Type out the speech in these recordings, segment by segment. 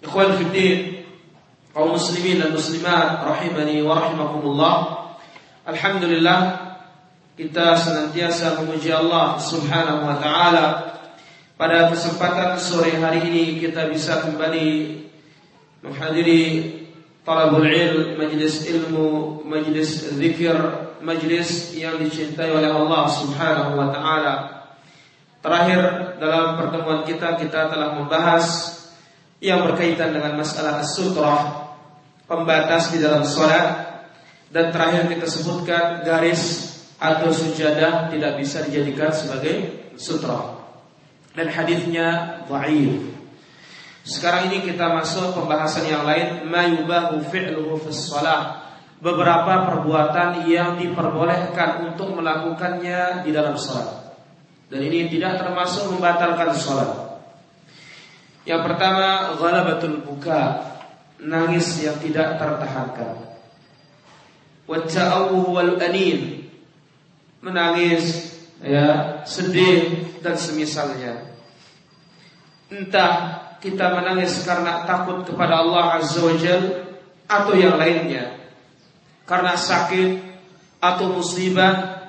Ikhwan Fiddin kaum muslimin dan muslimat rahimani wa rahimakumullah. Alhamdulillah kita senantiasa memuji Allah Subhanahu wa taala. Pada kesempatan sore hari ini kita bisa kembali menghadiri talabul ilm, majlis ilmu, majlis zikir, majlis yang dicintai oleh Allah Subhanahu wa taala. Terakhir dalam pertemuan kita kita telah membahas yang berkaitan dengan masalah as-sutrah, pembatas di dalam sholat, dan terakhir kita sebutkan garis atau sujadah tidak bisa dijadikan sebagai sutra. Dan hadisnya dhaif. Sekarang ini kita masuk pembahasan yang lain, mayubahu fi'luhu fi shalah. Beberapa perbuatan yang diperbolehkan untuk melakukannya di dalam sholat. Dan ini tidak termasuk membatalkan sholat. Yang pertama ghalabatul buka, nangis yang tidak tertahankan. Wal anin, menangis, ya, sedih dan semisalnya. Entah kita menangis karena takut kepada Allah Azza wa atau yang lainnya. Karena sakit atau musibah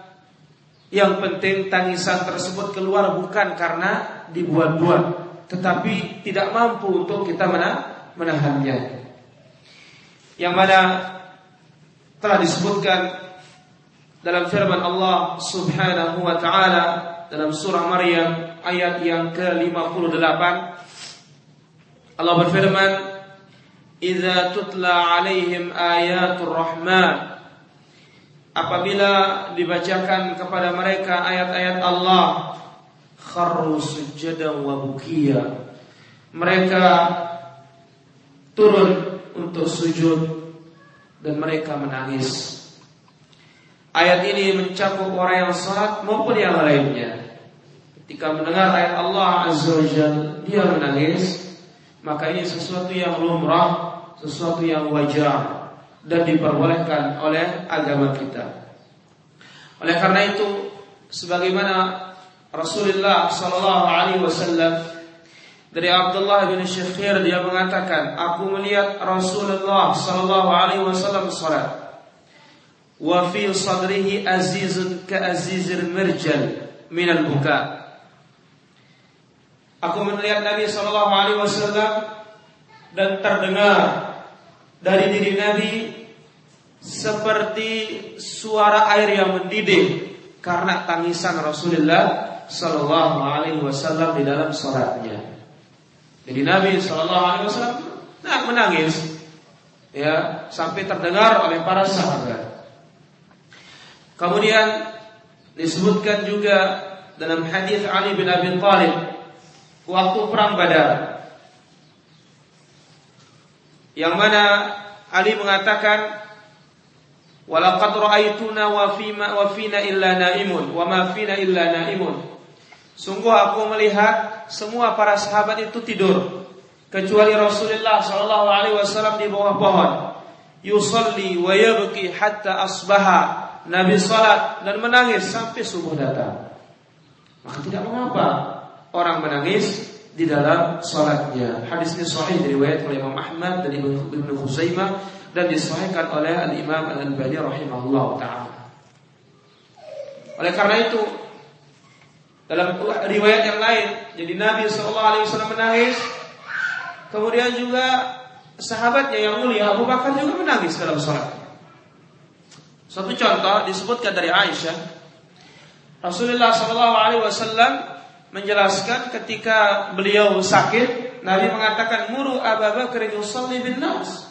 yang penting tangisan tersebut keluar bukan karena dibuat-buat tetapi tidak mampu untuk kita menahannya. Yang mana telah disebutkan dalam firman Allah Subhanahu wa taala dalam surah Maryam ayat yang ke-58 Allah berfirman Idza tutla alaihim ayatul rahman Apabila dibacakan kepada mereka ayat-ayat Allah kharru sujadan wa bukiya. Mereka turun untuk sujud dan mereka menangis. Ayat ini mencakup orang yang salat maupun yang lainnya. Ketika mendengar ayat Allah Azza wa dia menangis, maka ini sesuatu yang lumrah, sesuatu yang wajar dan diperbolehkan oleh agama kita. Oleh karena itu, sebagaimana Rasulullah Sallallahu Alaihi Wasallam dari Abdullah bin Syekhir dia mengatakan, aku melihat Rasulullah Sallallahu Alaihi Wasallam salat. Wa fi sadrihi azizun ka azizir mirjal min al buka. Aku melihat Nabi Sallallahu Alaihi Wasallam dan terdengar dari diri Nabi seperti suara air yang mendidih karena tangisan Rasulullah Sallallahu Alaihi Wasallam di dalam sholatnya. Jadi Nabi Sallallahu Alaihi Wasallam nah, menangis, ya sampai terdengar oleh para sahabat. Kemudian disebutkan juga dalam hadis Ali bin Abi Thalib waktu perang Badar, yang mana Ali mengatakan Walaqad ra'aituna wa fina illa naimun wa ma fina illa naimun Sungguh aku melihat semua para sahabat itu tidur kecuali Rasulullah Shallallahu alaihi wasallam di bawah pohon. Yusalli wa yabki hatta asbaha Nabi salat dan menangis sampai subuh datang. Maka tidak mengapa orang menangis di dalam salatnya. Hadis ini sahih diriwayatkan oleh Imam Ahmad dan Ibnu Khuzaimah dan disahihkan oleh Al Imam Al Albani rahimahullah taala. Oleh karena itu dalam riwayat yang lain, jadi Nabi Wasallam menangis, kemudian juga sahabatnya yang mulia Abu Bakar juga menangis dalam salat. Satu contoh disebutkan dari Aisyah, Rasulullah Wasallam menjelaskan ketika beliau sakit, Nabi mengatakan muru Abu Bakar yusalli bin nas.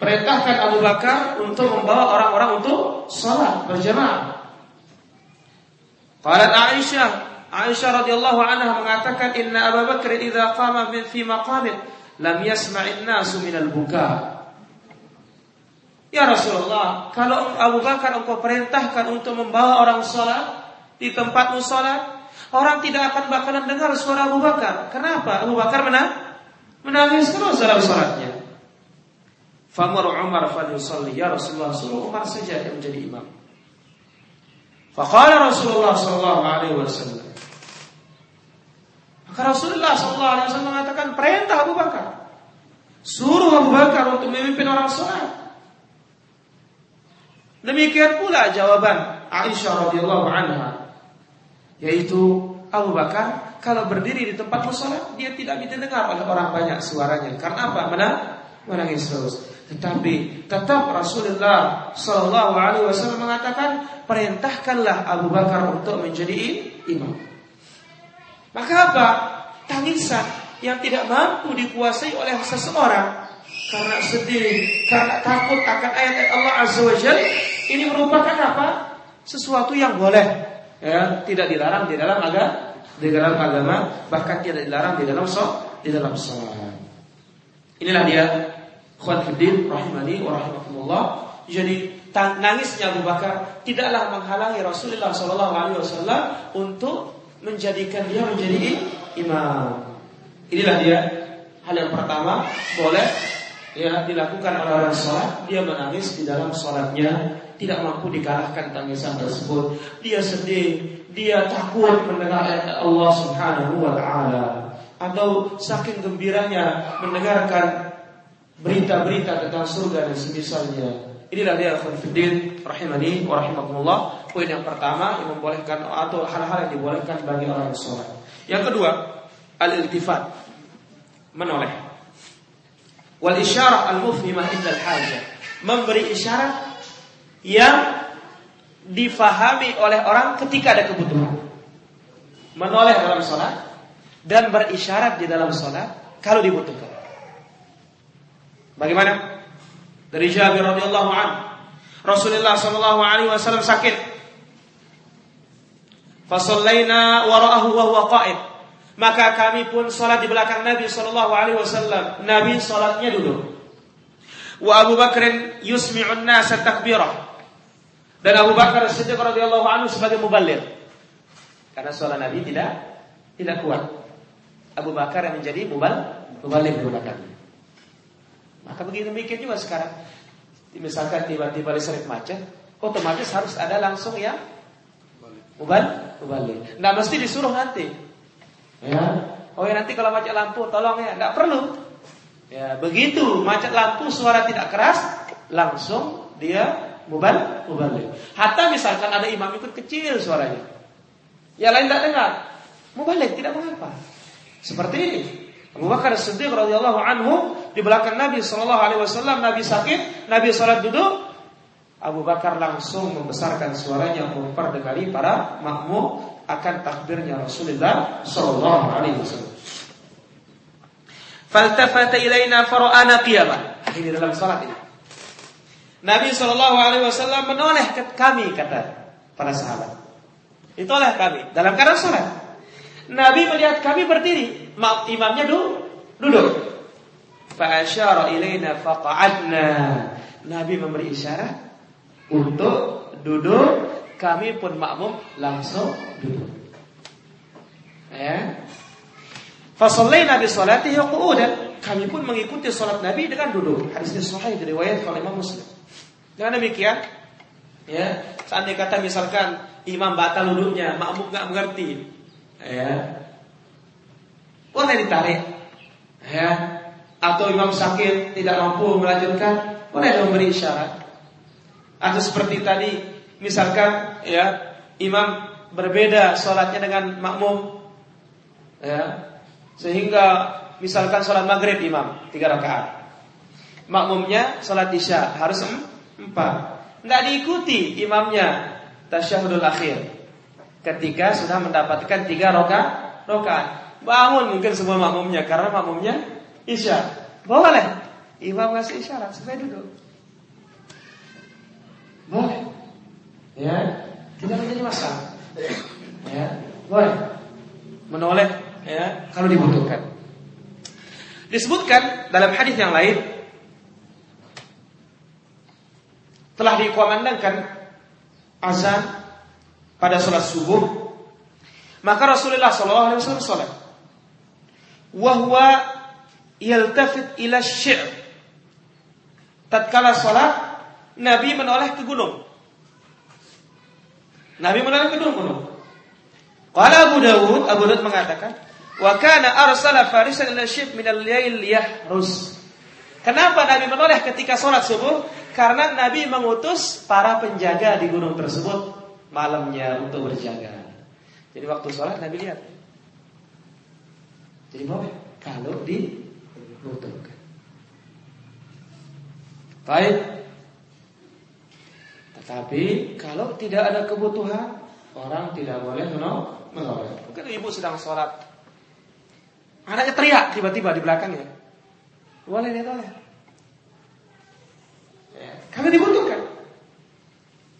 Perintahkan Abu Bakar untuk membawa orang-orang untuk sholat berjamaah. Qalat Aisyah, Aisyah radhiyallahu anha mengatakan inna Abu Bakar idza qama fi maqamin lam yasma'in nasu minal buka. Ya Rasulullah, kalau Abu Bakar engkau perintahkan untuk membawa orang sholat di tempatmu sholat, orang tidak akan bakalan dengar suara Abu Bakar. Kenapa? Abu Bakar menang? Menangis terus dalam sholatnya. Famur Umar falyusalli ya Rasulullah suruh Umar saja yang menjadi imam. Faqala Rasulullah sallallahu alaihi wasallam. Maka Rasulullah sallallahu alaihi wasallam mengatakan perintah Abu Bakar. Suruh Abu Bakar untuk memimpin orang salat. Demikian pula jawaban Aisyah radhiyallahu anha yaitu Abu Bakar kalau berdiri di tempat musola dia tidak didengar oleh orang banyak suaranya. Karena apa? Menang menangis terus. Tetapi tetap Rasulullah Shallallahu Alaihi Wasallam mengatakan perintahkanlah Abu Bakar untuk menjadi imam. Maka apa? Tangisan yang tidak mampu dikuasai oleh seseorang karena sedih, karena takut akan ayat-ayat Allah Azza wa ini merupakan apa? Sesuatu yang boleh, ya, tidak dilarang di dalam agama, di dalam agama, bahkan tidak dilarang di dalam so, di dalam sholat. Inilah dia Khawatiruddin rahimani wa rahimakumullah. Jadi nangisnya Abu Bakar tidaklah menghalangi Rasulullah Shallallahu Alaihi Wasallam untuk menjadikan dia menjadi imam. Inilah dia. Hal yang pertama boleh ya dilakukan oleh orang sholat. Dia menangis di dalam sholatnya. Tidak mampu dikalahkan tangisan tersebut. Dia sedih. Dia takut mendengar Allah Subhanahu wa taala. Atau saking gembiranya mendengarkan berita-berita tentang surga dan semisalnya. Inilah dia khonfidin rahimani wa rahimakumullah. Poin yang pertama yang membolehkan atau hal-hal yang dibolehkan bagi orang sholat. Yang kedua, al-iltifat menoleh. Wal isyarah al-mufhimah inda al-hajah. Memberi isyarat yang difahami oleh orang ketika ada kebutuhan. Menoleh dalam sholat dan berisyarat di dalam sholat kalau dibutuhkan. Bagaimana? Dari Jabir radhiyallahu an, Rasulullah sallallahu alaihi wasallam sakit. Fasallaina wara'ahu wa huwa qa'id. Maka kami pun salat di belakang Nabi sallallahu alaihi wasallam. Nabi salatnya duduk. Wa Abu Bakar yusmi'un nasa takbirah. Dan Abu Bakar Siddiq radhiyallahu anhu sebagai muballigh. Karena salat Nabi tidak tidak kuat. Abu Bakar yang menjadi mubal muballigh di belakangnya. Maka begitu mikir juga sekarang. Misalkan tiba-tiba listrik macet, otomatis harus ada langsung ya ubal ubalik. Nggak mesti disuruh nanti. Ya. Oh ya nanti kalau macet lampu tolong ya, nggak perlu. Ya, begitu macet lampu suara tidak keras, langsung dia mubal mubalik. Hatta misalkan ada imam ikut kecil suaranya. Yang lain tidak dengar. Mubalik tidak mengapa. Seperti ini. Abu Bakar Siddiq radhiyallahu anhu di belakang Nabi Shallallahu Alaihi Wasallam Nabi sakit, Nabi sholat duduk, Abu Bakar langsung membesarkan suaranya memperdekali para makmum akan takbirnya Rasulullah Shallallahu Alaihi Wasallam. Faltafata ilaina fara'ana qiyamah. Ini dalam salat ini. Nabi Shallallahu Alaihi Wasallam menoleh ke kami kata para sahabat. Itu oleh kami dalam keadaan salat. Nabi melihat kami berdiri, imamnya duduk. Fa'asyara ilaina faqa'adna. Nabi memberi isyarat untuk duduk, kami pun makmum langsung duduk. Ya. Fasallaina bi salatihi qu'udan. Kami pun mengikuti salat Nabi dengan duduk. Hadis ini sahih diriwayatkan oleh Imam Muslim. Dengan demikian, Ya, seandainya kata misalkan imam batal wudhunya, makmum nggak mengerti, ya, boleh ditarik, ya, atau imam sakit tidak mampu melanjutkan, boleh memberi isyarat. Atau seperti tadi, misalkan ya imam berbeda sholatnya dengan makmum, ya, sehingga misalkan sholat maghrib imam tiga rakaat, makmumnya sholat isya harus empat. Nggak diikuti imamnya tasyahudul akhir ketika sudah mendapatkan tiga rakaat rakaat. Bangun mungkin semua makmumnya karena makmumnya isya. Boleh. Imam ngasih isyarat supaya duduk. Boleh. Ya, tidak menjadi masalah. Ya, boleh. Menoleh ya kalau dibutuhkan. Disebutkan dalam hadis yang lain telah dikumandangkan azan pada sholat subuh, maka Rasulullah Shallallahu Alaihi Wasallam sholat. Wahwa yaltafit ila syi'r. Tatkala sholat, Nabi menoleh ke gunung. Nabi menoleh ke gunung-gunung. Kalau Abu Dawud, Abu Dawud mengatakan, wa kana arsala farisan ila syib min al-lail yahrus. Kenapa Nabi menoleh ketika sholat subuh? Karena Nabi mengutus para penjaga di gunung tersebut malamnya untuk berjaga. Jadi waktu sholat Nabi lihat. Jadi boleh kalau dibutuhkan. Baik. Tetapi kalau tidak ada kebutuhan, orang tidak boleh menoleh. Mungkin ibu sedang sholat, anaknya teriak tiba-tiba di belakangnya. Boleh dia boleh. Karena dibutuhkan.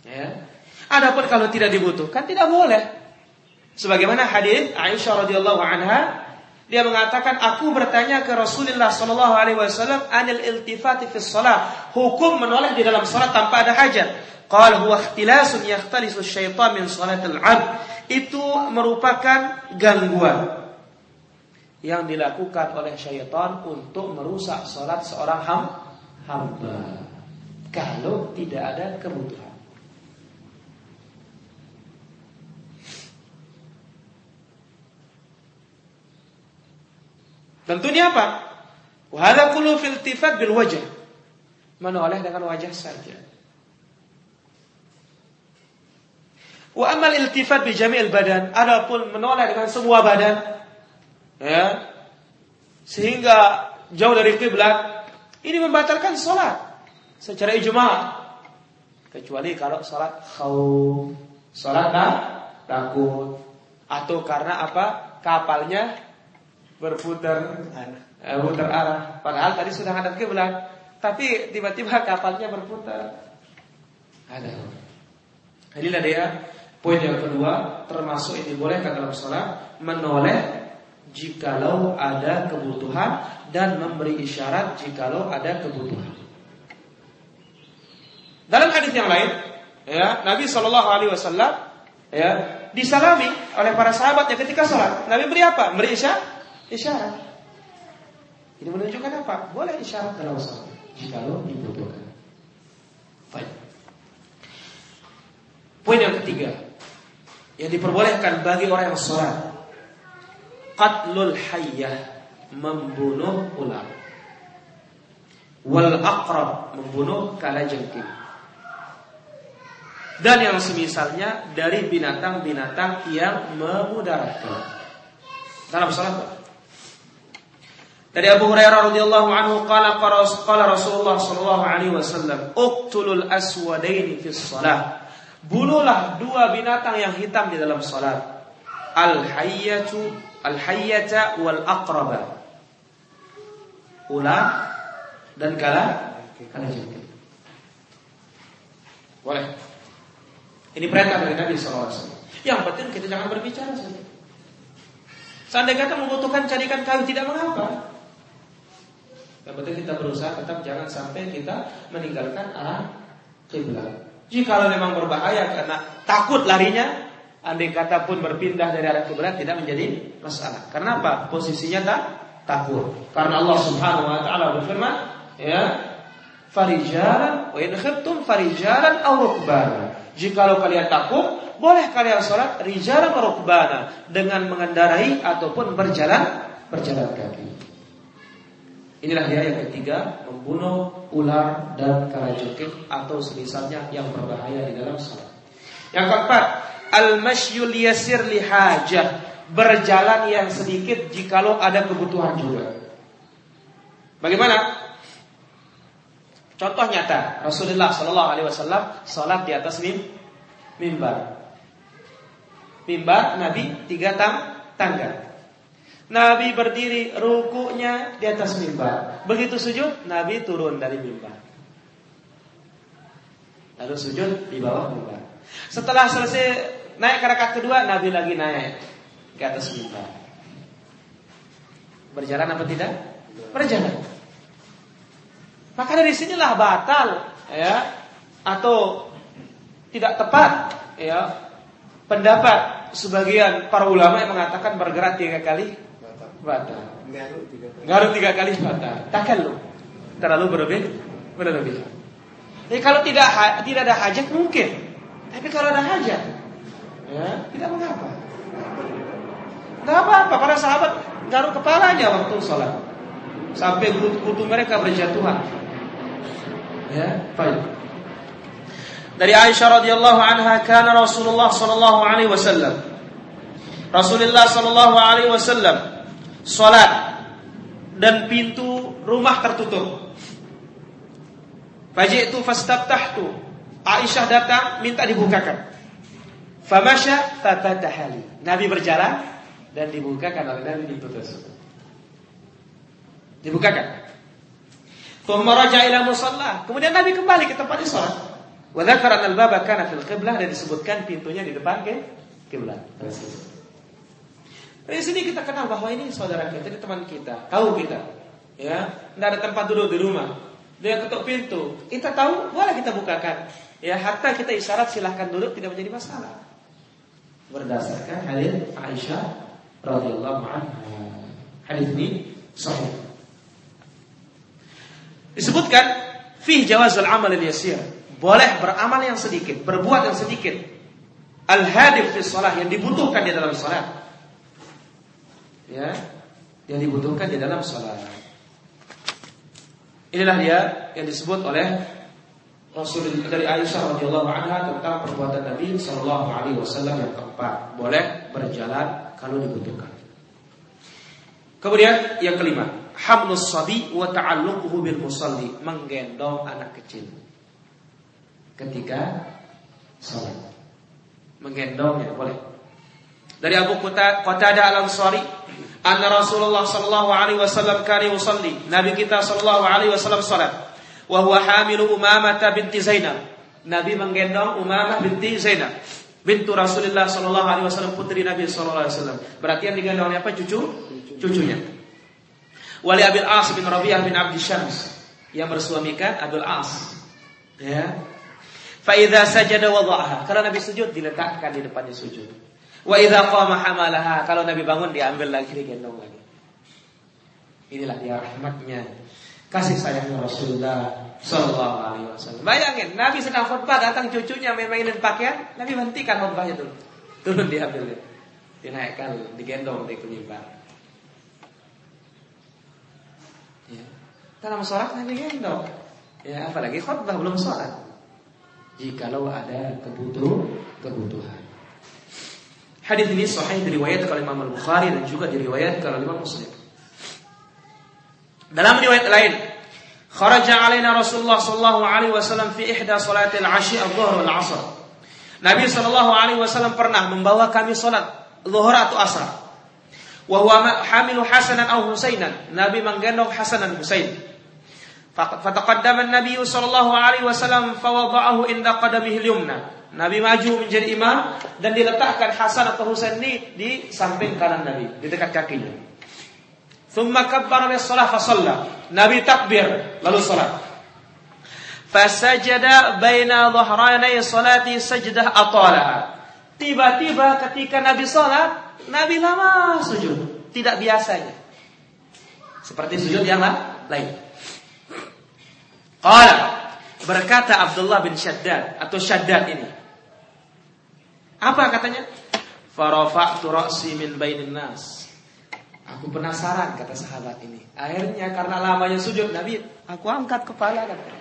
Ya. Adapun kalau tidak dibutuhkan tidak boleh. Sebagaimana hadis Aisyah radhiyallahu anha dia mengatakan aku bertanya ke Rasulullah sallallahu alaihi wasallam anil iltifati fi shalah, hukum menoleh di dalam salat tanpa ada hajat. Qal huwa ikhtilasun yakhtalisu syaitan min salatil 'abd. Itu merupakan gangguan yang dilakukan oleh syaitan untuk merusak salat seorang hamba kalau tidak ada kebutuhan. Tentunya apa? Wahada kullu filtifat bil wajah. Menoleh dengan wajah saja. Wa amal iltifat bi jami'il badan, adapun menoleh dengan semua badan. Ya. Sehingga jauh dari kiblat. Ini membatalkan sholat secara ijma. Kecuali kalau sholat khauf. Sholat tak takut atau karena apa? Kapalnya berputar eh, putar arah padahal tadi sudah ada kiblat tapi tiba-tiba kapalnya berputar ada inilah dia poin yang kedua termasuk ini boleh dalam sholat menoleh jikalau ada kebutuhan dan memberi isyarat jikalau ada kebutuhan dalam hadis yang lain, ya, Nabi Shallallahu Alaihi Wasallam ya disalami oleh para sahabatnya ketika sholat. Nabi beri apa? Beri isyarat. Isyarat. Ini menunjukkan apa? Boleh isyarat dalam sholat jika lo dibutuhkan. Baik. Poin yang ketiga yang diperbolehkan bagi orang yang sholat qatlul hayyah membunuh ular wal aqrab membunuh kalajengking dan yang semisalnya dari binatang-binatang yang memudaratkan. Dalam salat dari Abu Hurairah radhiyallahu anhu qala qala Rasulullah sallallahu alaihi wasallam uqtulul aswadaini fi shalah bunuhlah dua binatang yang hitam di dalam salat al hayyatu al hayyata wal aqraba ular dan kala kala boleh ini perintah dari Nabi SAW. Yang penting kita jangan berbicara saja. Seandainya kita membutuhkan carikan kayu tidak mengapa. Yang penting kita berusaha tetap jangan sampai kita meninggalkan arah kiblat. Jika memang berbahaya karena takut larinya, andai kata pun berpindah dari arah kiblat tidak menjadi masalah. Karena apa? Posisinya tak takut. Karena Allah Subhanahu wa taala berfirman, ya, farijalan wa in khiftum farijalan aw rukbana. Jikalau kalian takut, boleh kalian sholat rijalan wa rukbana dengan mengendarai ataupun berjalan berjalan kaki. Inilah dia yang ketiga, membunuh ular dan kalajengking atau semisalnya yang berbahaya di dalam sholat. Yang keempat, al-masyyul yasir lihajah, berjalan yang sedikit jikalau ada kebutuhan juga. Bagaimana? Contoh nyata, Rasulullah Shallallahu Alaihi Wasallam sholat di atas mim, mimbar. Mimbar Nabi tiga tam, tangga. Nabi berdiri rukunya di atas mimbar. Begitu sujud, Nabi turun dari mimbar. Lalu sujud di bawah mimbar. Setelah selesai naik ke rakaat kedua, Nabi lagi naik ke atas mimbar. Berjalan apa tidak? Berjalan. Maka dari sinilah batal ya atau tidak tepat ya pendapat sebagian para ulama yang mengatakan bergerak tiga kali batal. Garuk tiga kali batal. Takkan lu. Terlalu berlebih, berlebih. Jadi kalau tidak tidak ada hajat mungkin. Tapi kalau ada hajat, ya tidak mengapa. Tidak apa-apa. Para sahabat garuk kepalanya waktu sholat. Sampai kutu mereka berjatuhan. Ya, baik. Dari Aisyah radhiyallahu anha kana Rasulullah sallallahu alaihi wasallam Rasulullah sallallahu alaihi wasallam Salat dan pintu rumah tertutup. Faji'tu fastaftahtu. Aisyah datang minta dibukakan. Famasya fafatahali. Nabi berjalan dan dibukakan oleh Nabi pintu tersebut. Dibukakan. Thumma ila musalla. Kemudian Nabi kembali ke tempatnya salat. Wa al-baba kana fil qiblah dan disebutkan pintunya di depan ke kiblat. Dari sini kita kenal bahwa ini saudara kita, ini teman kita, tahu kita. Ya, tidak ada tempat duduk di rumah. Dia ketuk pintu, kita tahu, boleh kita bukakan. Ya, harta kita isyarat silahkan duduk tidak menjadi masalah. Berdasarkan hadis Aisyah radhiyallahu anha. Hadis ini sahih. Disebutkan fih jawazul amal yasir. Boleh beramal yang sedikit, berbuat yang sedikit. Al-hadif fi shalah yang dibutuhkan di dalam salat ya yang dibutuhkan di dalam sholat. Inilah dia yang disebut oleh Rasul dari Aisyah radhiyallahu anha tentang perbuatan Nabi Shallallahu Alaihi Wasallam yang keempat, boleh berjalan kalau dibutuhkan. Kemudian yang kelima, hamlus sabi wa ta'alluquhu bil musalli, menggendong anak kecil ketika sholat. Menggendongnya boleh. Dari Abu Qatadah Al-Ansari anna Rasulullah sallallahu alaihi wasallam kana yusalli. Nabi kita sallallahu alaihi wasallam salat. Wa huwa hamilu Umamah binti Zainab. Nabi menggendong Umamah binti Zainab. Bintu Rasulullah sallallahu alaihi wasallam putri Nabi sallallahu alaihi wasallam. Berarti yang digendong oleh apa? Cucu? Cucunya. Wali Abil As bin Rabi'ah bin Abdi Syams yang bersuamikan Abil As. Ya. Fa idza sajada wada'aha. Kalau Nabi sujud diletakkan di depannya sujud. Wa idza qama hamalaha, kalau Nabi bangun diambil lagi digendong lagi. Inilah dia rahmatnya. Kasih sayangnya Rasulullah sallallahu alaihi wasallam. Bayangin, Nabi sedang khutbah datang cucunya main-mainin pakaian, Nabi hentikan khutbahnya dulu. Turun diambil dia. Dinaikkan, digendong di mimbar. Ya. Dalam sholat Nabi gendong. Ya, apalagi khutbah belum sholat. Jikalau ada kebutuh kebutuhan. Hadis ini sahih diriwayatkan oleh Imam Al-Bukhari dan juga diriwayatkan oleh Imam Muslim. Dalam riwayat lain, kharaja alaina Rasulullah sallallahu alaihi wasallam fi ihda salatil ashi adh-dhuhr wal 'asr. Nabi sallallahu alaihi wasallam pernah membawa kami salat zuhur atau asar. Wa huwa hamilu Hasanan aw Husainan. Nabi menggendong Hasan dan Husain. Fataqaddama an-nabiy sallallahu alaihi wasallam fa wada'ahu inda qadamihi al-yumna. Nabi maju menjadi imam dan diletakkan Hasan atau Husain ini di samping kanan Nabi, di dekat kakinya. Thumma kabbara bis shalah fa Nabi takbir lalu salat. Fasajada baina dhahranay salati sajdah atalaha. Tiba-tiba ketika Nabi salat, Nabi lama sujud, tidak biasanya. Seperti sujud yang lain. Qala berkata Abdullah bin Shaddad atau Shaddad ini. Apa katanya? Farafa'tu ra'si min bainin nas. Aku penasaran kata sahabat ini. Akhirnya karena lamanya sujud Nabi, aku angkat kepala kata.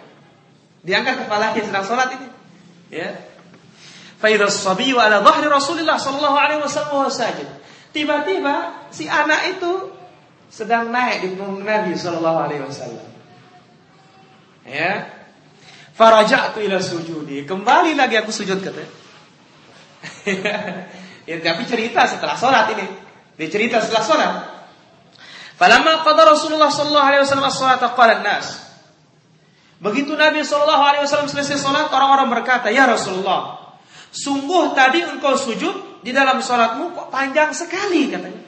Diangkat kepala dia sedang sholat ini. Ya. Faidah sabiyu ala dhahri Rasulullah sallallahu alaihi wasallam sajid. Tiba-tiba si anak itu sedang naik di punggung Nabi sallallahu alaihi wasallam. Ya. Faraja'tu ila sujudi. Kembali lagi aku sujud katanya. ya, tapi cerita setelah sholat ini. Dia cerita setelah sholat. Falamma qada Rasulullah sallallahu alaihi wasallam as-salat qala nas Begitu Nabi sallallahu alaihi wasallam selesai sholat, orang-orang berkata, "Ya Rasulullah, sungguh tadi engkau sujud di dalam sholatmu kok panjang sekali," katanya.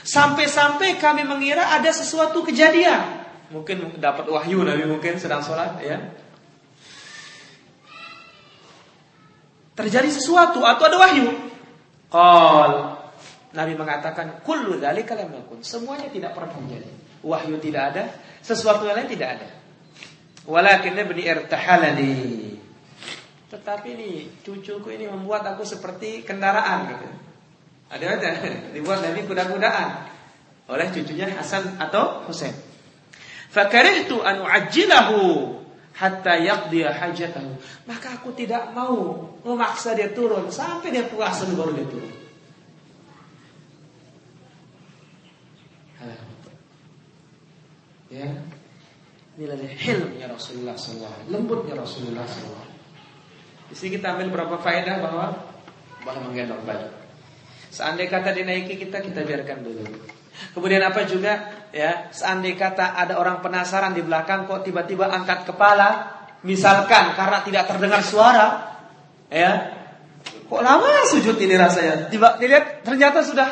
Sampai-sampai kami mengira ada sesuatu kejadian. Mungkin dapat wahyu Nabi mungkin sedang sholat ya. Terjadi sesuatu atau ada wahyu. Qal Nabi mengatakan kullu dzalika lam. Semuanya tidak pernah terjadi. Wahyu tidak ada, sesuatu yang lain tidak ada. Walakin ibni irtahalani. Tetapi ini cucuku ini membuat aku seperti kendaraan gitu. Ada ada dibuat Nabi kuda-kudaan oleh cucunya Hasan atau Husain. Fakarihtu an uajjilahu hatta yaqdiya hajatahu. Maka aku tidak mau memaksa dia turun sampai dia puas baru dia turun. Ya, Inilah hilmnya Rasulullah SAW Lembutnya Rasulullah SAW Di sini kita ambil berapa faedah bahwa Boleh menggendong bayi Seandainya kata dinaiki kita, kita biarkan dulu. Kemudian apa juga ya Seandainya kata ada orang penasaran di belakang Kok tiba-tiba angkat kepala Misalkan karena tidak terdengar suara Ya Kok lama sujud ini rasanya Tiba dilihat ternyata sudah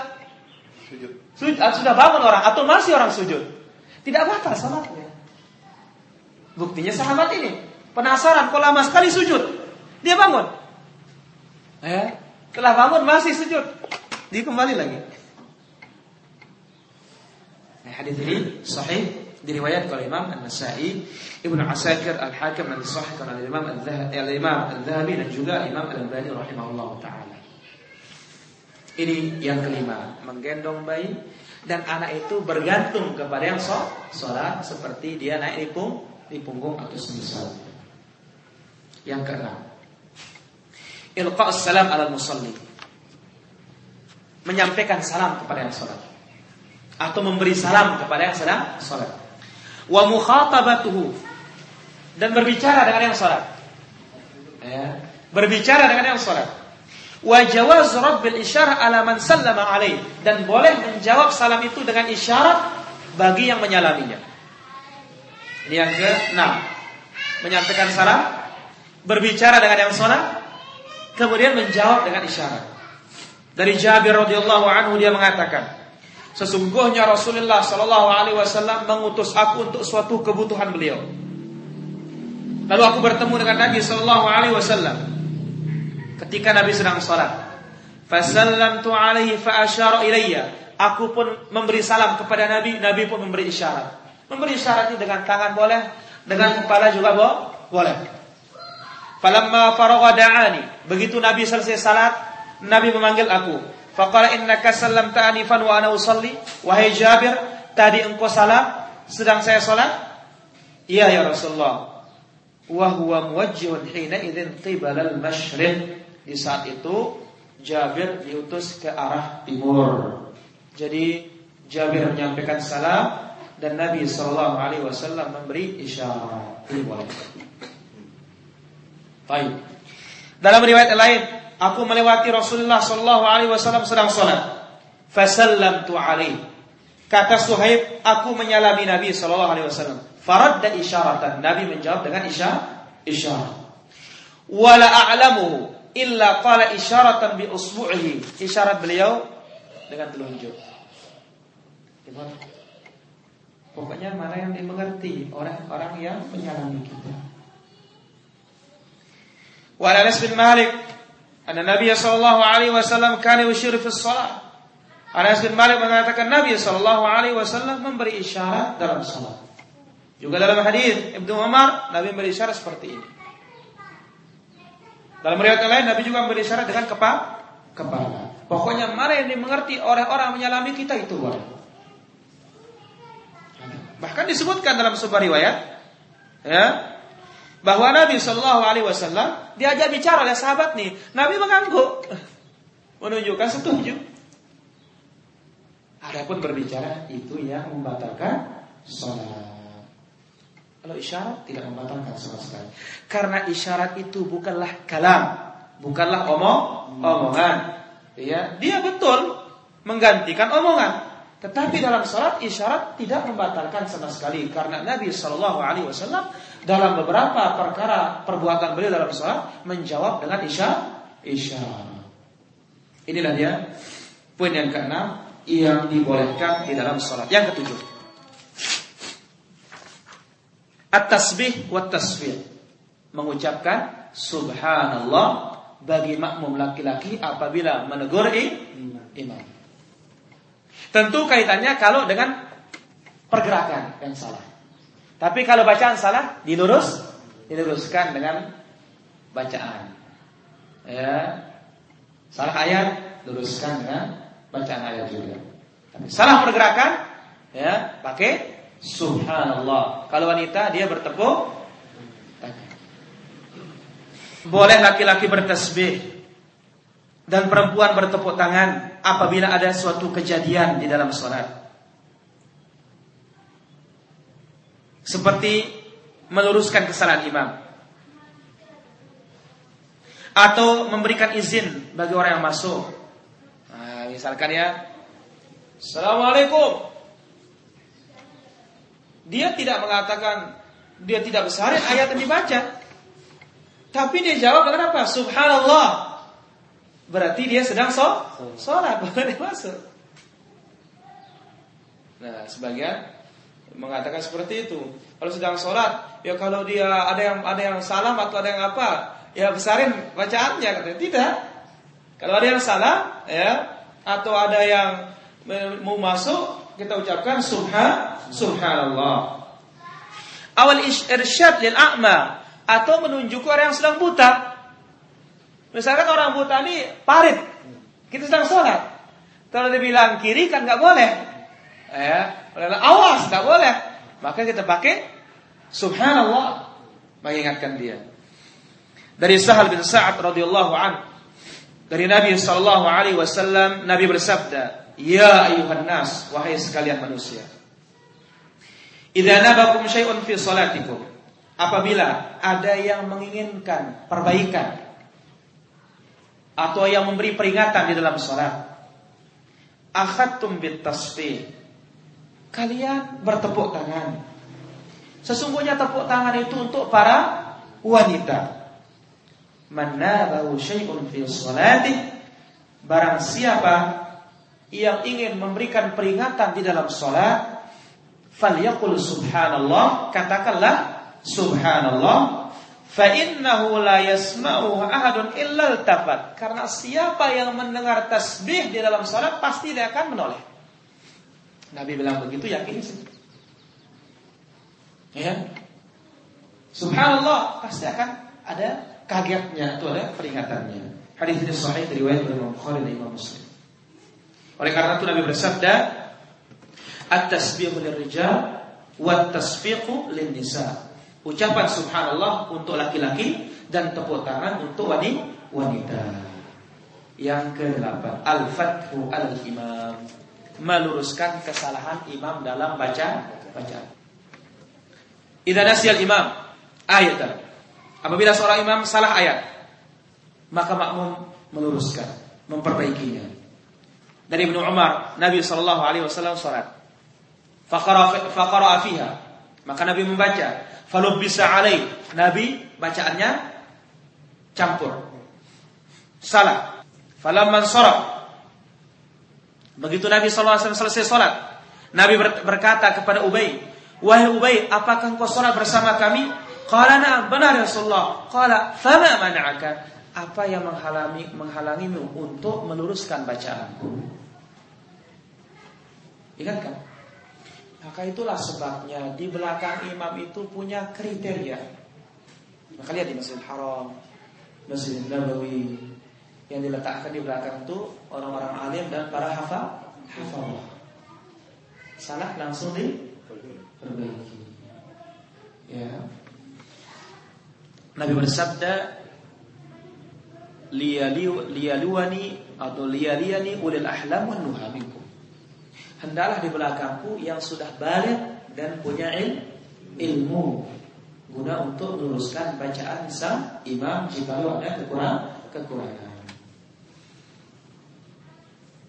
Sujud Sudah bangun orang Atau masih orang sujud Tidak batal salatnya Buktinya sahabat ini penasaran kok lama sekali sujud. Dia bangun. Ya, telah bangun masih sujud. Dia kembali lagi. Nah, hadis ini sahih diriwayatkan oleh Imam An-Nasa'i, Ibnu Asakir Al-Hakim dan disahihkan oleh Imam Al-Dhahabi dan juga Imam Al-Albani rahimahullah taala. Ini yang kelima, menggendong bayi dan anak itu bergantung kepada yang sholat seperti dia naik di punggung di punggung atau semisal. Yang keenam, ilqa salam ala musalli. Menyampaikan salam kepada yang salat atau memberi salam kepada yang sedang salat. Wa mukhatabatuhu dan berbicara dengan yang salat. Ya, berbicara dengan yang salat. Wa jawaz rabbil isyarah ala man sallama alaih dan boleh menjawab salam itu dengan isyarat bagi yang menyalaminya. Ini yang ke-6. Menyampaikan salam, berbicara dengan yang salat, kemudian menjawab dengan isyarat. Dari Jabir radhiyallahu anhu dia mengatakan, sesungguhnya Rasulullah sallallahu alaihi wasallam mengutus aku untuk suatu kebutuhan beliau. Lalu aku bertemu dengan Nabi sallallahu alaihi wasallam ketika Nabi sedang salat. Fasallamtu alaihi fa asyara ilayya. Aku pun memberi salam kepada Nabi, Nabi pun memberi isyarat. Memberi isyarat dengan tangan boleh, dengan kepala juga bo boleh. Falamma faragha da'ani. Begitu Nabi selesai salat, Nabi memanggil aku. Faqala innaka sallamta anifan wa ana usalli. Wahai Jabir, tadi engkau salam sedang saya salat? Iya ya Rasulullah. Wa huwa muwajjihun hina idzin qibala al-masyriq. Di saat itu Jabir diutus ke arah timur. Jadi Jabir menyampaikan salam dan Nabi Shallallahu Alaihi Wasallam memberi isyarat. Baik. Dalam riwayat lain, aku melewati Rasulullah Shallallahu Alaihi Wasallam sedang sholat. Fasallam tu alaih. Kata Suhaib, aku menyalami Nabi Shallallahu Alaihi Wasallam. Farad dan isyaratan. Nabi menjawab dengan isyarat. Isyarat. Wala a'lamuhu illa qala isyaratan bi usbu'ihi. Isyarat beliau dengan telunjuk. Gimana? Pokoknya mana yang dimengerti orang-orang yang menyalami kita. Wa Anas bin Malik anna Nabi sallallahu alaihi wasallam kana yushir fi shalah. Anas bin Malik mengatakan Nabi sallallahu alaihi wasallam memberi isyarat dalam salat. Juga dalam hadis Ibnu Umar, Nabi memberi isyarat seperti ini. Dalam riwayat lain, Nabi juga memberi isyarat dengan kepala. kepala. Pokoknya mana yang dimengerti orang-orang menyalami kita itu. Bahkan disebutkan dalam sebuah riwayat, ya, bahwa Nabi Shallallahu Alaihi Wasallam diajak bicara oleh sahabat nih, Nabi mengangguk, menunjukkan setuju. Adapun berbicara itu yang membatalkan sholat. Kalau isyarat tidak membatalkan sama sekali. Karena isyarat itu bukanlah kalam, bukanlah omong, omongan. Ya, dia betul menggantikan omongan. Tetapi dalam sholat isyarat tidak membatalkan sama sekali karena Nabi Shallallahu Alaihi Wasallam dalam beberapa perkara perbuatan beliau dalam sholat menjawab dengan isyarat. Isyarat. Inilah dia poin yang keenam yang dibolehkan di dalam sholat. Yang ketujuh, At-tasbih wa tasbih. Mengucapkan subhanallah bagi makmum laki-laki apabila menegur imam. Tentu kaitannya kalau dengan pergerakan yang salah. Tapi kalau bacaan salah dilurus, diluruskan dengan bacaan. Ya. Salah ayat luruskan dengan bacaan ayat juga. Tapi salah pergerakan ya, pakai Subhanallah. Kalau wanita dia bertepuk Boleh laki-laki bertasbih dan perempuan bertepuk tangan apabila ada suatu kejadian di dalam sholat. Seperti meluruskan kesalahan imam. Atau memberikan izin bagi orang yang masuk. Nah, misalkan ya, Assalamualaikum. Dia tidak mengatakan dia tidak besarin ayat yang dibaca. Tapi dia jawab dengan apa? Subhanallah. Berarti dia sedang so sholat, boleh masuk. Nah, sebagian mengatakan seperti itu. Kalau sedang sholat, ya kalau dia ada yang ada yang salah atau ada yang apa, ya besarin bacaannya katanya. Tidak. Kalau ada yang salah, ya atau ada yang mau masuk, kita ucapkan subhan subhanallah. Awal irsyad lil a'ma atau menunjuk orang yang sedang buta. Misalkan orang buta ini parit, kita sedang sholat. Kalau dia bilang kiri kan nggak boleh, ya, awas nggak boleh. Maka kita pakai subhanallah mengingatkan dia. Dari Sahal bin Sa'ad radhiyallahu an dari Nabi sallallahu alaihi wasallam Nabi bersabda, "Ya ayuhan nas, wahai sekalian manusia." Idza nabakum syai'un fi salatikum. Apabila ada yang menginginkan perbaikan atau yang memberi peringatan di dalam salat, akhadtum bit tasbih. Kalian bertepuk tangan. Sesungguhnya tepuk tangan itu untuk para wanita. Manabahu syai'un fi barang siapa yang ingin memberikan peringatan di dalam salat falyaqul subhanallah katakanlah subhanallah fa innahu la yasma'u ahadun illa tafat karena siapa yang mendengar tasbih di dalam salat pasti dia akan menoleh. Nabi bilang begitu yakin sih? Ya. Subhanallah pasti akan ada kagetnya itu ada peringatannya. Hadis ini sahih riwayat Imam Bukhari dan Imam Muslim. Oleh karena itu Nabi bersabda At-tasbihu lirrijal wa tasfiqu lin-nisa. Ucapan subhanallah untuk laki-laki dan tepuk tangan untuk wanita. Yang ke-8, al-fathu al-imam. Meluruskan kesalahan imam dalam baca bacaan. Idza nasiyal imam ayat. Apabila seorang imam salah ayat, maka makmum meluruskan, memperbaikinya. Dari Ibnu Umar, Nabi sallallahu alaihi wasallam. Maka Nabi membaca. Bisa alaih. Nabi bacaannya campur. Salah. Falamman sorab. Begitu Nabi SAW selesai sholat. Nabi berkata kepada Ubay. Wahai Ubay, apakah engkau sholat bersama kami? Qala na'am, benar ya Rasulullah. Qala, fama mana'aka? Apa yang menghalangi menghalangimu untuk meluruskan bacaanku? Ingat kan? Maka itulah sebabnya di belakang imam itu punya kriteria. Maka lihat di Masjidil Haram, Masjid Nabawi yang diletakkan di belakang itu orang-orang alim dan para hafal hafal. Salah langsung diperbaiki. Ya. Nabi bersabda liyaluwani atau liyaliani ulil ahlam wan nuha. Hendaklah di belakangku yang sudah balik dan punya il, ilmu guna untuk meluruskan bacaan sang imam jika ada kekurangan kekurangan.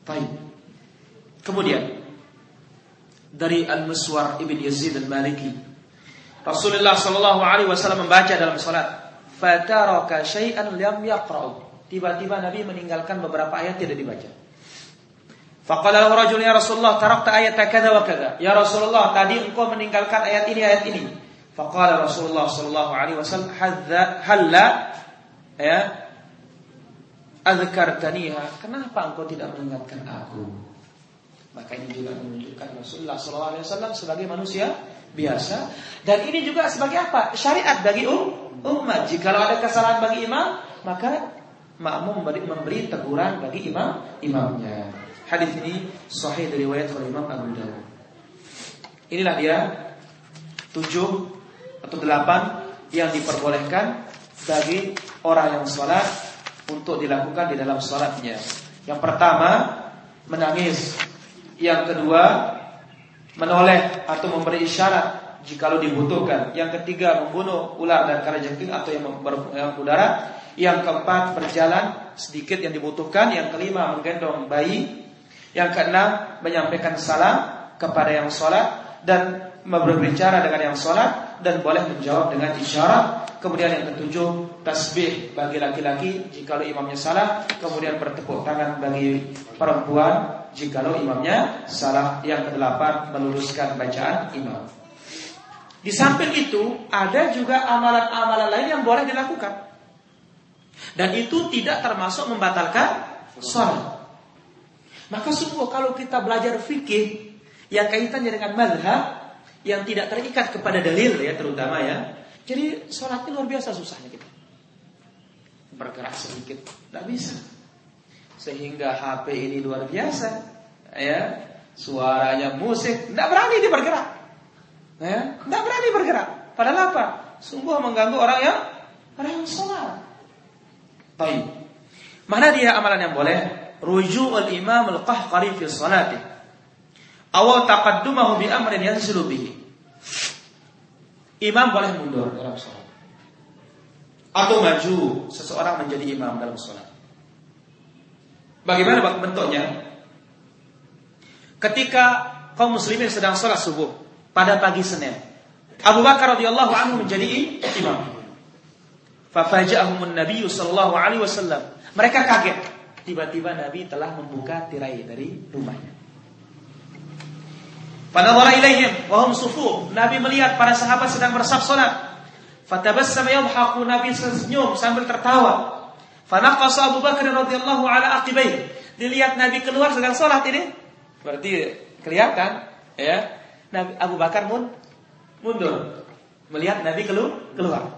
Baik. Kemudian dari Al-Muswar Ibn Yazid Al-Maliki Rasulullah sallallahu alaihi wasallam membaca dalam salat fataraka syai'an lam yaqra'u tiba-tiba Nabi meninggalkan beberapa ayat tidak dibaca Faqala rajul ya Rasulullah tarakta ayat kada wa kada. Ya Rasulullah, tadi engkau meninggalkan ayat ini ayat ini. Faqala Rasulullah sallallahu alaihi wasallam hadza halla ya adzkartaniha. Kenapa engkau tidak mengingatkan aku? Maka ini juga menunjukkan Rasulullah sallallahu alaihi wasallam sebagai manusia biasa dan ini juga sebagai apa? Syariat bagi um, umat. Jika ada kesalahan bagi imam, maka makmum memberi, memberi teguran bagi imam imamnya. Hadis ini sahih dari riwayat oleh Imam Abu Dawud. Inilah dia tujuh atau delapan yang diperbolehkan bagi orang yang sholat untuk dilakukan di dalam sholatnya. Yang pertama menangis, yang kedua menoleh atau memberi isyarat jika dibutuhkan. Yang ketiga membunuh ular dan kalajengking atau yang berudara. Yang keempat berjalan sedikit yang dibutuhkan. Yang kelima menggendong bayi. Yang keenam menyampaikan salam kepada yang sholat dan berbicara dengan yang sholat dan boleh menjawab dengan isyarat. Kemudian yang ketujuh tasbih bagi laki-laki jika imamnya salah. Kemudian bertepuk tangan bagi perempuan jika imamnya salah. Yang kedelapan meluruskan bacaan imam. Di samping itu ada juga amalan-amalan lain yang boleh dilakukan. Dan itu tidak termasuk membatalkan sholat. Maka sungguh kalau kita belajar fikih yang kaitannya dengan madhab yang tidak terikat kepada dalil ya terutama ya. Jadi sholatnya luar biasa susahnya kita. Bergerak sedikit, tidak bisa. Sehingga HP ini luar biasa, ya suaranya musik, tidak berani dia bergerak, ya tidak berani bergerak. Padahal apa? Sungguh mengganggu orang yang orang yang sholat. Baik. Mana dia amalan yang boleh? Rujuk al-imam al-qahqari fi salati. Awal taqaddumahu bi amrin yanzilu bihi. Imam boleh mundur dalam salat. Atau maju seseorang menjadi imam dalam salat. Bagaimana bentuknya? Ketika kaum muslimin sedang salat subuh pada pagi Senin Abu Bakar radhiyallahu anhu menjadi imam. Fafaja'ahumun Nabi sallallahu alaihi wasallam. Mereka kaget tiba-tiba Nabi telah membuka tirai dari rumahnya. Fanadhara ilaihim wa hum sufu. Nabi melihat para sahabat sedang bersaf salat. Fatabassama yadhaku Nabi senyum sambil tertawa. Fanaqasa Abu Bakar radhiyallahu ala aqibai. Dilihat Nabi keluar sedang salat ini. Berarti kelihatan ya. Nabi Abu Bakar mundur melihat Nabi keluar.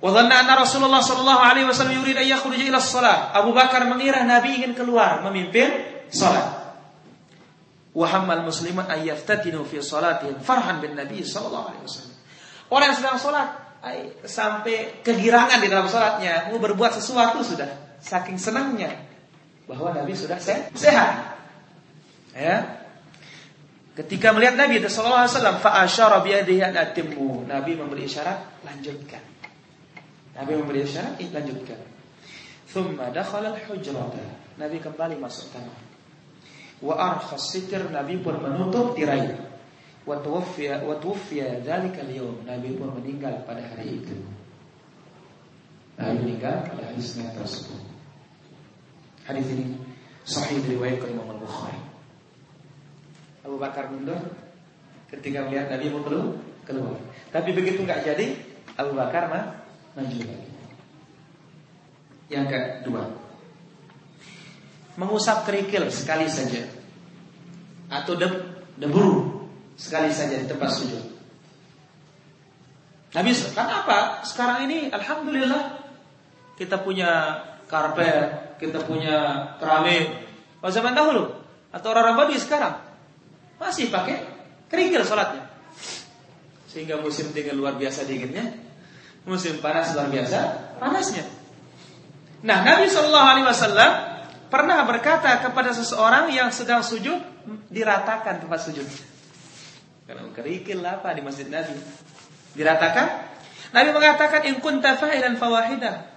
Wadhanna anna Rasulullah sallallahu alaihi wasallam yurid an yakhruja ila shalah. Abu Bakar mengira Nabi ingin keluar memimpin salat. Wa hammal musliman an yaftatinu fi salatihim farhan bin Nabi sallallahu alaihi wasallam. Orang yang sedang salat sampai kegirangan di dalam salatnya, mau berbuat sesuatu sudah saking senangnya bahwa Nabi sudah sehat. Ya. Ketika melihat Nabi sallallahu alaihi wasallam fa asyara bi yadihi. Nabi memberi isyarat, lanjutkan. Nabi memberi isyarat, lanjutkan. Thumma dakhala al-hujrata. Nabi kembali masuk kamar. Wa arkhas sitir Nabi pun menutup tirai. Wa tuwaffiya wa tuwaffiya dzalika al-yawm. Nabi pun meninggal pada hari itu. Nabi meninggal pada hari Senin tersebut. Hadis ini sahih diriwayatkan Imam Al-Bukhari. Abu Bakar mundur ketika melihat Nabi mau keluar. Tapi begitu nggak jadi, Abu Bakar mah maju lagi. Yang kedua, mengusap kerikil sekali saja atau debu sekali saja di tempat sujud. Nabi kan apa? Sekarang ini alhamdulillah kita punya karpet, kita punya keramik. Pada zaman dahulu atau orang-orang Badui sekarang masih pakai kerikil sholatnya. Sehingga musim dingin luar biasa dinginnya, musim panas luar biasa panasnya. Nah, Nabi Shallallahu Alaihi Wasallam pernah berkata kepada seseorang yang sedang sujud diratakan tempat sujud. Karena kerikil apa di masjid Nabi diratakan. Nabi mengatakan in kunta fa'ilan fawahidah.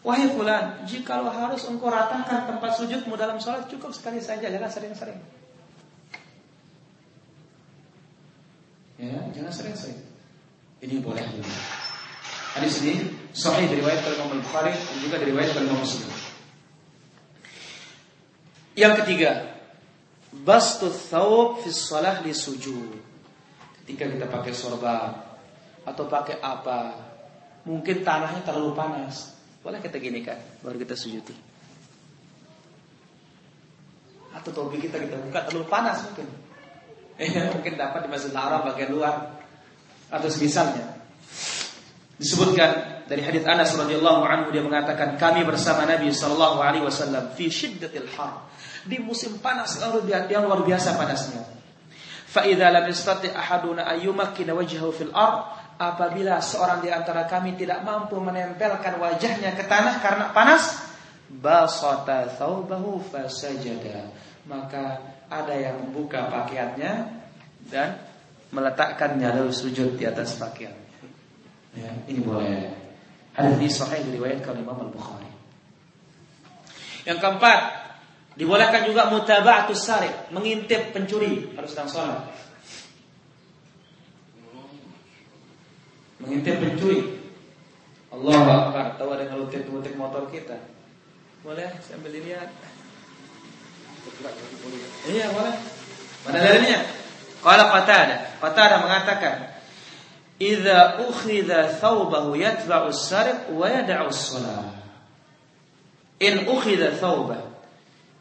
Wahai fulan, lo harus engkau ratakan tempat sujudmu dalam sholat cukup sekali saja, jangan sering-sering. Ya, jangan sering-sering. Ini boleh juga. Hadis ini sahih diriwayatkan oleh Bukhari dan juga diriwayatkan oleh Muslim. Yang ketiga, bastu thawb fi shalah li sujud. Ketika kita pakai sorban atau pakai apa, mungkin tanahnya terlalu panas. Boleh kita gini kan, baru kita sujudi. Atau topi kita kita buka terlalu panas mungkin. Mungkin dapat di Masjid Haram bagian luar atau semisalnya. Disebutkan dari hadits Anas radhiyallahu anhu dia mengatakan kami bersama Nabi sallallahu alaihi wasallam fi syiddatil har di musim panas yang luar biasa panasnya. Fa idza lam yastati ahaduna ayyumakkina wajhahu fil ard apabila seorang di antara kami tidak mampu menempelkan wajahnya ke tanah karena panas basata thawbahu fasajada maka ada yang membuka pakaiannya dan meletakkannya lalu sujud di atas pakaian. Ya, ini boleh. Hadis ini sahih diriwayatkan Imam Al-Bukhari. Yang keempat, Dibolehkan juga mutaba'atus sarif, mengintip pencuri harus sedang sholat. Mengintip pencuri. Allah Akbar, tahu ada ngelutik-ngelutik motor kita. Boleh sambil dilihat. Iya, boleh. Mana dalilnya? Qala Qatada, Qatada mengatakan, "Idza ukhidha thawbahu yatba'u as-sarif wa yad'u as-shalah." In ukhidha thawbahu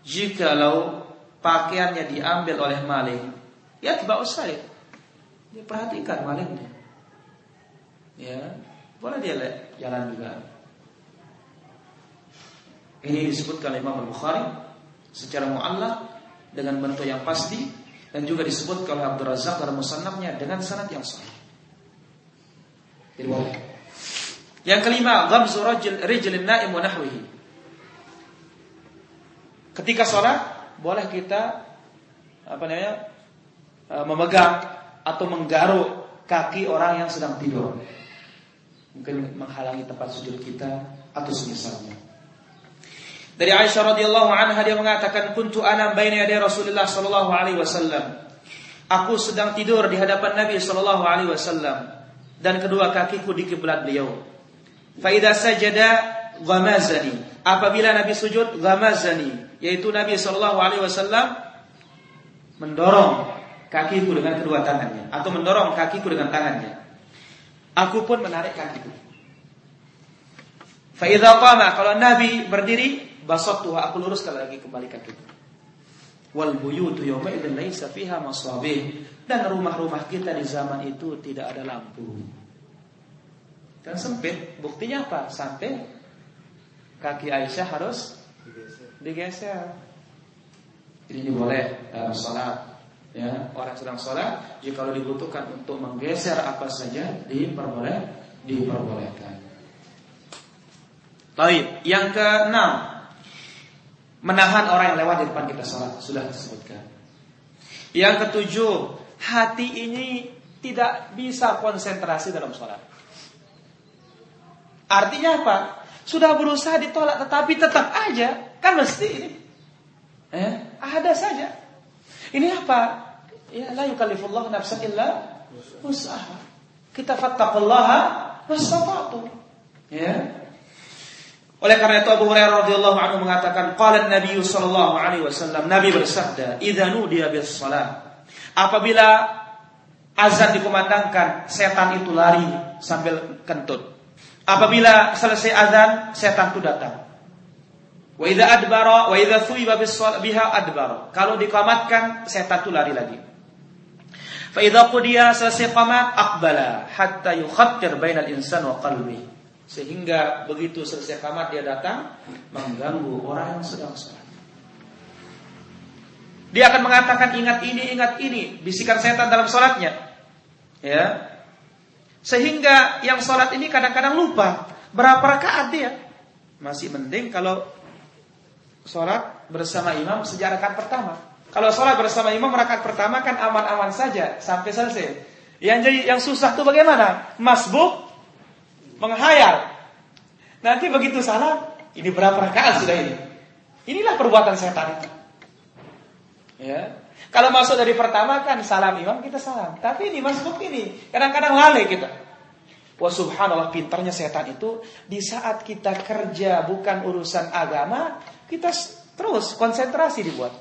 Jikalau pakaiannya diambil oleh maling, ya tiba usai. Dia perhatikan malingnya. Ya, boleh dia jalan juga. Ini disebutkan Imam Al-Bukhari secara mu'allak dengan bentuk yang pasti dan juga disebutkan oleh Abdul Razak dalam musannafnya dengan sanad yang sahih. Yang kelima, ghamzu rijlin naim wa nahwihi. Ketika sholat boleh kita apa namanya e, memegang atau menggaruk kaki orang yang sedang tidur. Mungkin menghalangi tempat sujud kita atau semisalnya. Dari Aisyah radhiyallahu anha dia mengatakan kuntu ana baina yaday Rasulullah sallallahu alaihi wasallam. Aku sedang tidur di hadapan Nabi sallallahu alaihi wasallam dan kedua kakiku di kiblat beliau. Fa idza sajada ghamazani. Apabila Nabi sujud ghamazani, yaitu Nabi Shallallahu Alaihi Wasallam mendorong kakiku dengan kedua tangannya atau mendorong kakiku dengan tangannya. Aku pun menarik kakiku. Faidha qama kalau Nabi berdiri tuha aku luruskan lagi kembali kakiku. Wal buyutu yawma idzin laisa fiha masabih dan rumah-rumah kita di zaman itu tidak ada lampu. Dan sempit, buktinya apa? Sampai kaki Aisyah harus digeser. Jadi ini boleh dalam sholat. Ya, orang sedang sholat, jika kalau dibutuhkan untuk menggeser apa saja, diperboleh, diperbolehkan. Baik, yang keenam, menahan orang yang lewat di depan kita sholat sudah disebutkan. Yang ketujuh, hati ini tidak bisa konsentrasi dalam sholat. Artinya apa? Sudah berusaha ditolak tetapi tetap aja Kan mesti ini. Eh, ada saja. Ini apa? Ya, la yukallifullah nafsan illa usaha. Kita fattaqullaha mastata'tu. Ya. Oleh karena itu Abu Hurairah radhiyallahu anhu mengatakan, qala Nabi sallallahu alaihi wasallam, Nabi bersabda, "Idza nudiya bis salat." Apabila azan dikumandangkan, setan itu lari sambil kentut. Apabila selesai azan, setan itu datang. Wa idza adbara wa idza thuiba biha adbara. Kalau dikamatkan setan itu lari lagi. Fa idza qudiya selesai qamat aqbala hatta yukhattir bainal insan wa qalbi. Sehingga begitu selesai qamat dia datang mengganggu orang yang sedang salat. Dia akan mengatakan ingat ini, ingat ini, bisikan setan dalam salatnya. Ya. Sehingga yang salat ini kadang-kadang lupa berapa rakaat dia. Masih mending kalau sholat bersama imam sejak rakaat pertama. Kalau sholat bersama imam rakaat pertama kan aman-aman saja sampai selesai. Yang jadi yang susah tuh bagaimana? Masbuk menghayal. Nanti begitu salah, ini berapa rakaat sudah ini? Inilah perbuatan setan itu. Ya. Kalau masuk dari pertama kan salam imam kita salam. Tapi ini masbuk ini kadang-kadang lalai kita. Wah subhanallah pintarnya setan itu di saat kita kerja bukan urusan agama, kita terus konsentrasi dibuat.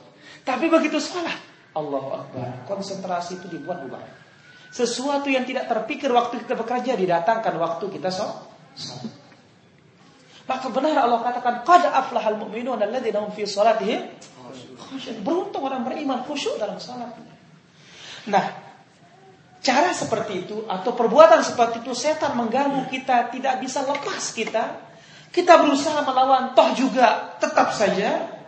Tapi begitu salah, Allah Akbar, konsentrasi itu dibuat bubar. Sesuatu yang tidak terpikir waktu kita bekerja didatangkan waktu kita sholat. Maka benar Allah katakan qad aflahal mu'minun alladzina hum fi salatihim Beruntung orang beriman khusyuk dalam salat. Nah, cara seperti itu atau perbuatan seperti itu setan mengganggu kita tidak bisa lepas kita. Kita berusaha melawan toh juga tetap saja.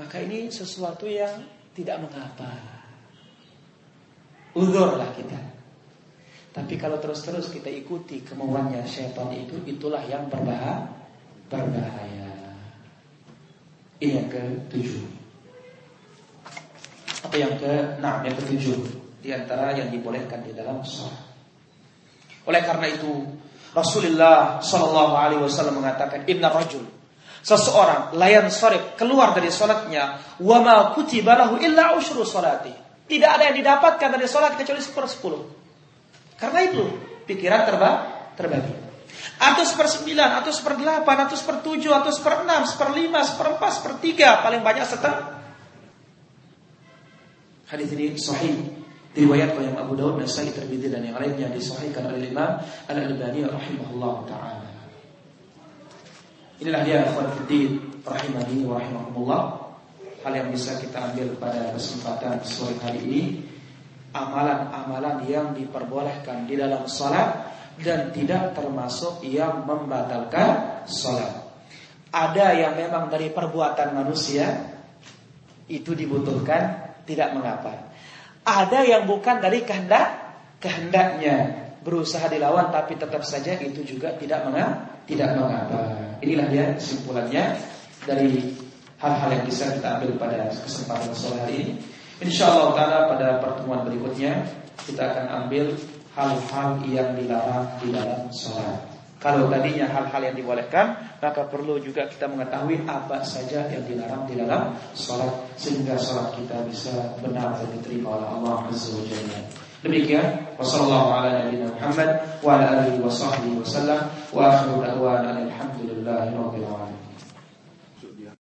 Maka ini sesuatu yang tidak mengapa. Udurlah kita tapi kalau terus-terus kita ikuti kemauannya setan itu itulah yang berbahaya. Berbahaya. Ini yang ke tujuh apa yang ke enam yang ketujuh. Di antara yang dibolehkan di dalam sholat. Oleh karena itu Rasulullah Shallallahu Alaihi Wasallam mengatakan Inna rajul seseorang layan sorif keluar dari sholatnya wama kutibalahu illa ushru sholati. Tidak ada yang didapatkan dari sholat kecuali sepersepuluh karena itu pikiran terba terbagi atau sepersembilan atau seperdelapan atau sepertujuh atau seperenam seperlima seperempat sepertiga paling banyak setengah hadis ini sahih Diriwayatkan oleh Abu Dawud, Nasai, Tirmidzi dan yang lainnya disahihkan oleh Imam Al-Albani rahimahullah taala. Inilah dia ikhwan fillah rahimani wa rahimahumullah. Hal yang bisa kita ambil pada kesempatan sore hari ini amalan-amalan yang diperbolehkan di dalam salat dan tidak termasuk yang membatalkan salat. Ada yang memang dari perbuatan manusia itu dibutuhkan tidak mengapa. Ada yang bukan dari kehendak kehendaknya berusaha dilawan tapi tetap saja itu juga tidak mengapa tidak mengapa. Inilah dia kesimpulannya dari hal-hal yang bisa kita ambil pada kesempatan hari ini. Insya Allah karena pada pertemuan berikutnya kita akan ambil hal-hal yang dilarang di dalam sholat. Kalau tadinya hal-hal yang dibolehkan, maka perlu juga kita mengetahui apa saja yang dilarang di dalam sholat sehingga sholat kita bisa benar dan diterima oleh Allah Azza. Demikian wassalamualaikum warahmatullahi Muhammad wa alihi wa sahbihi wa.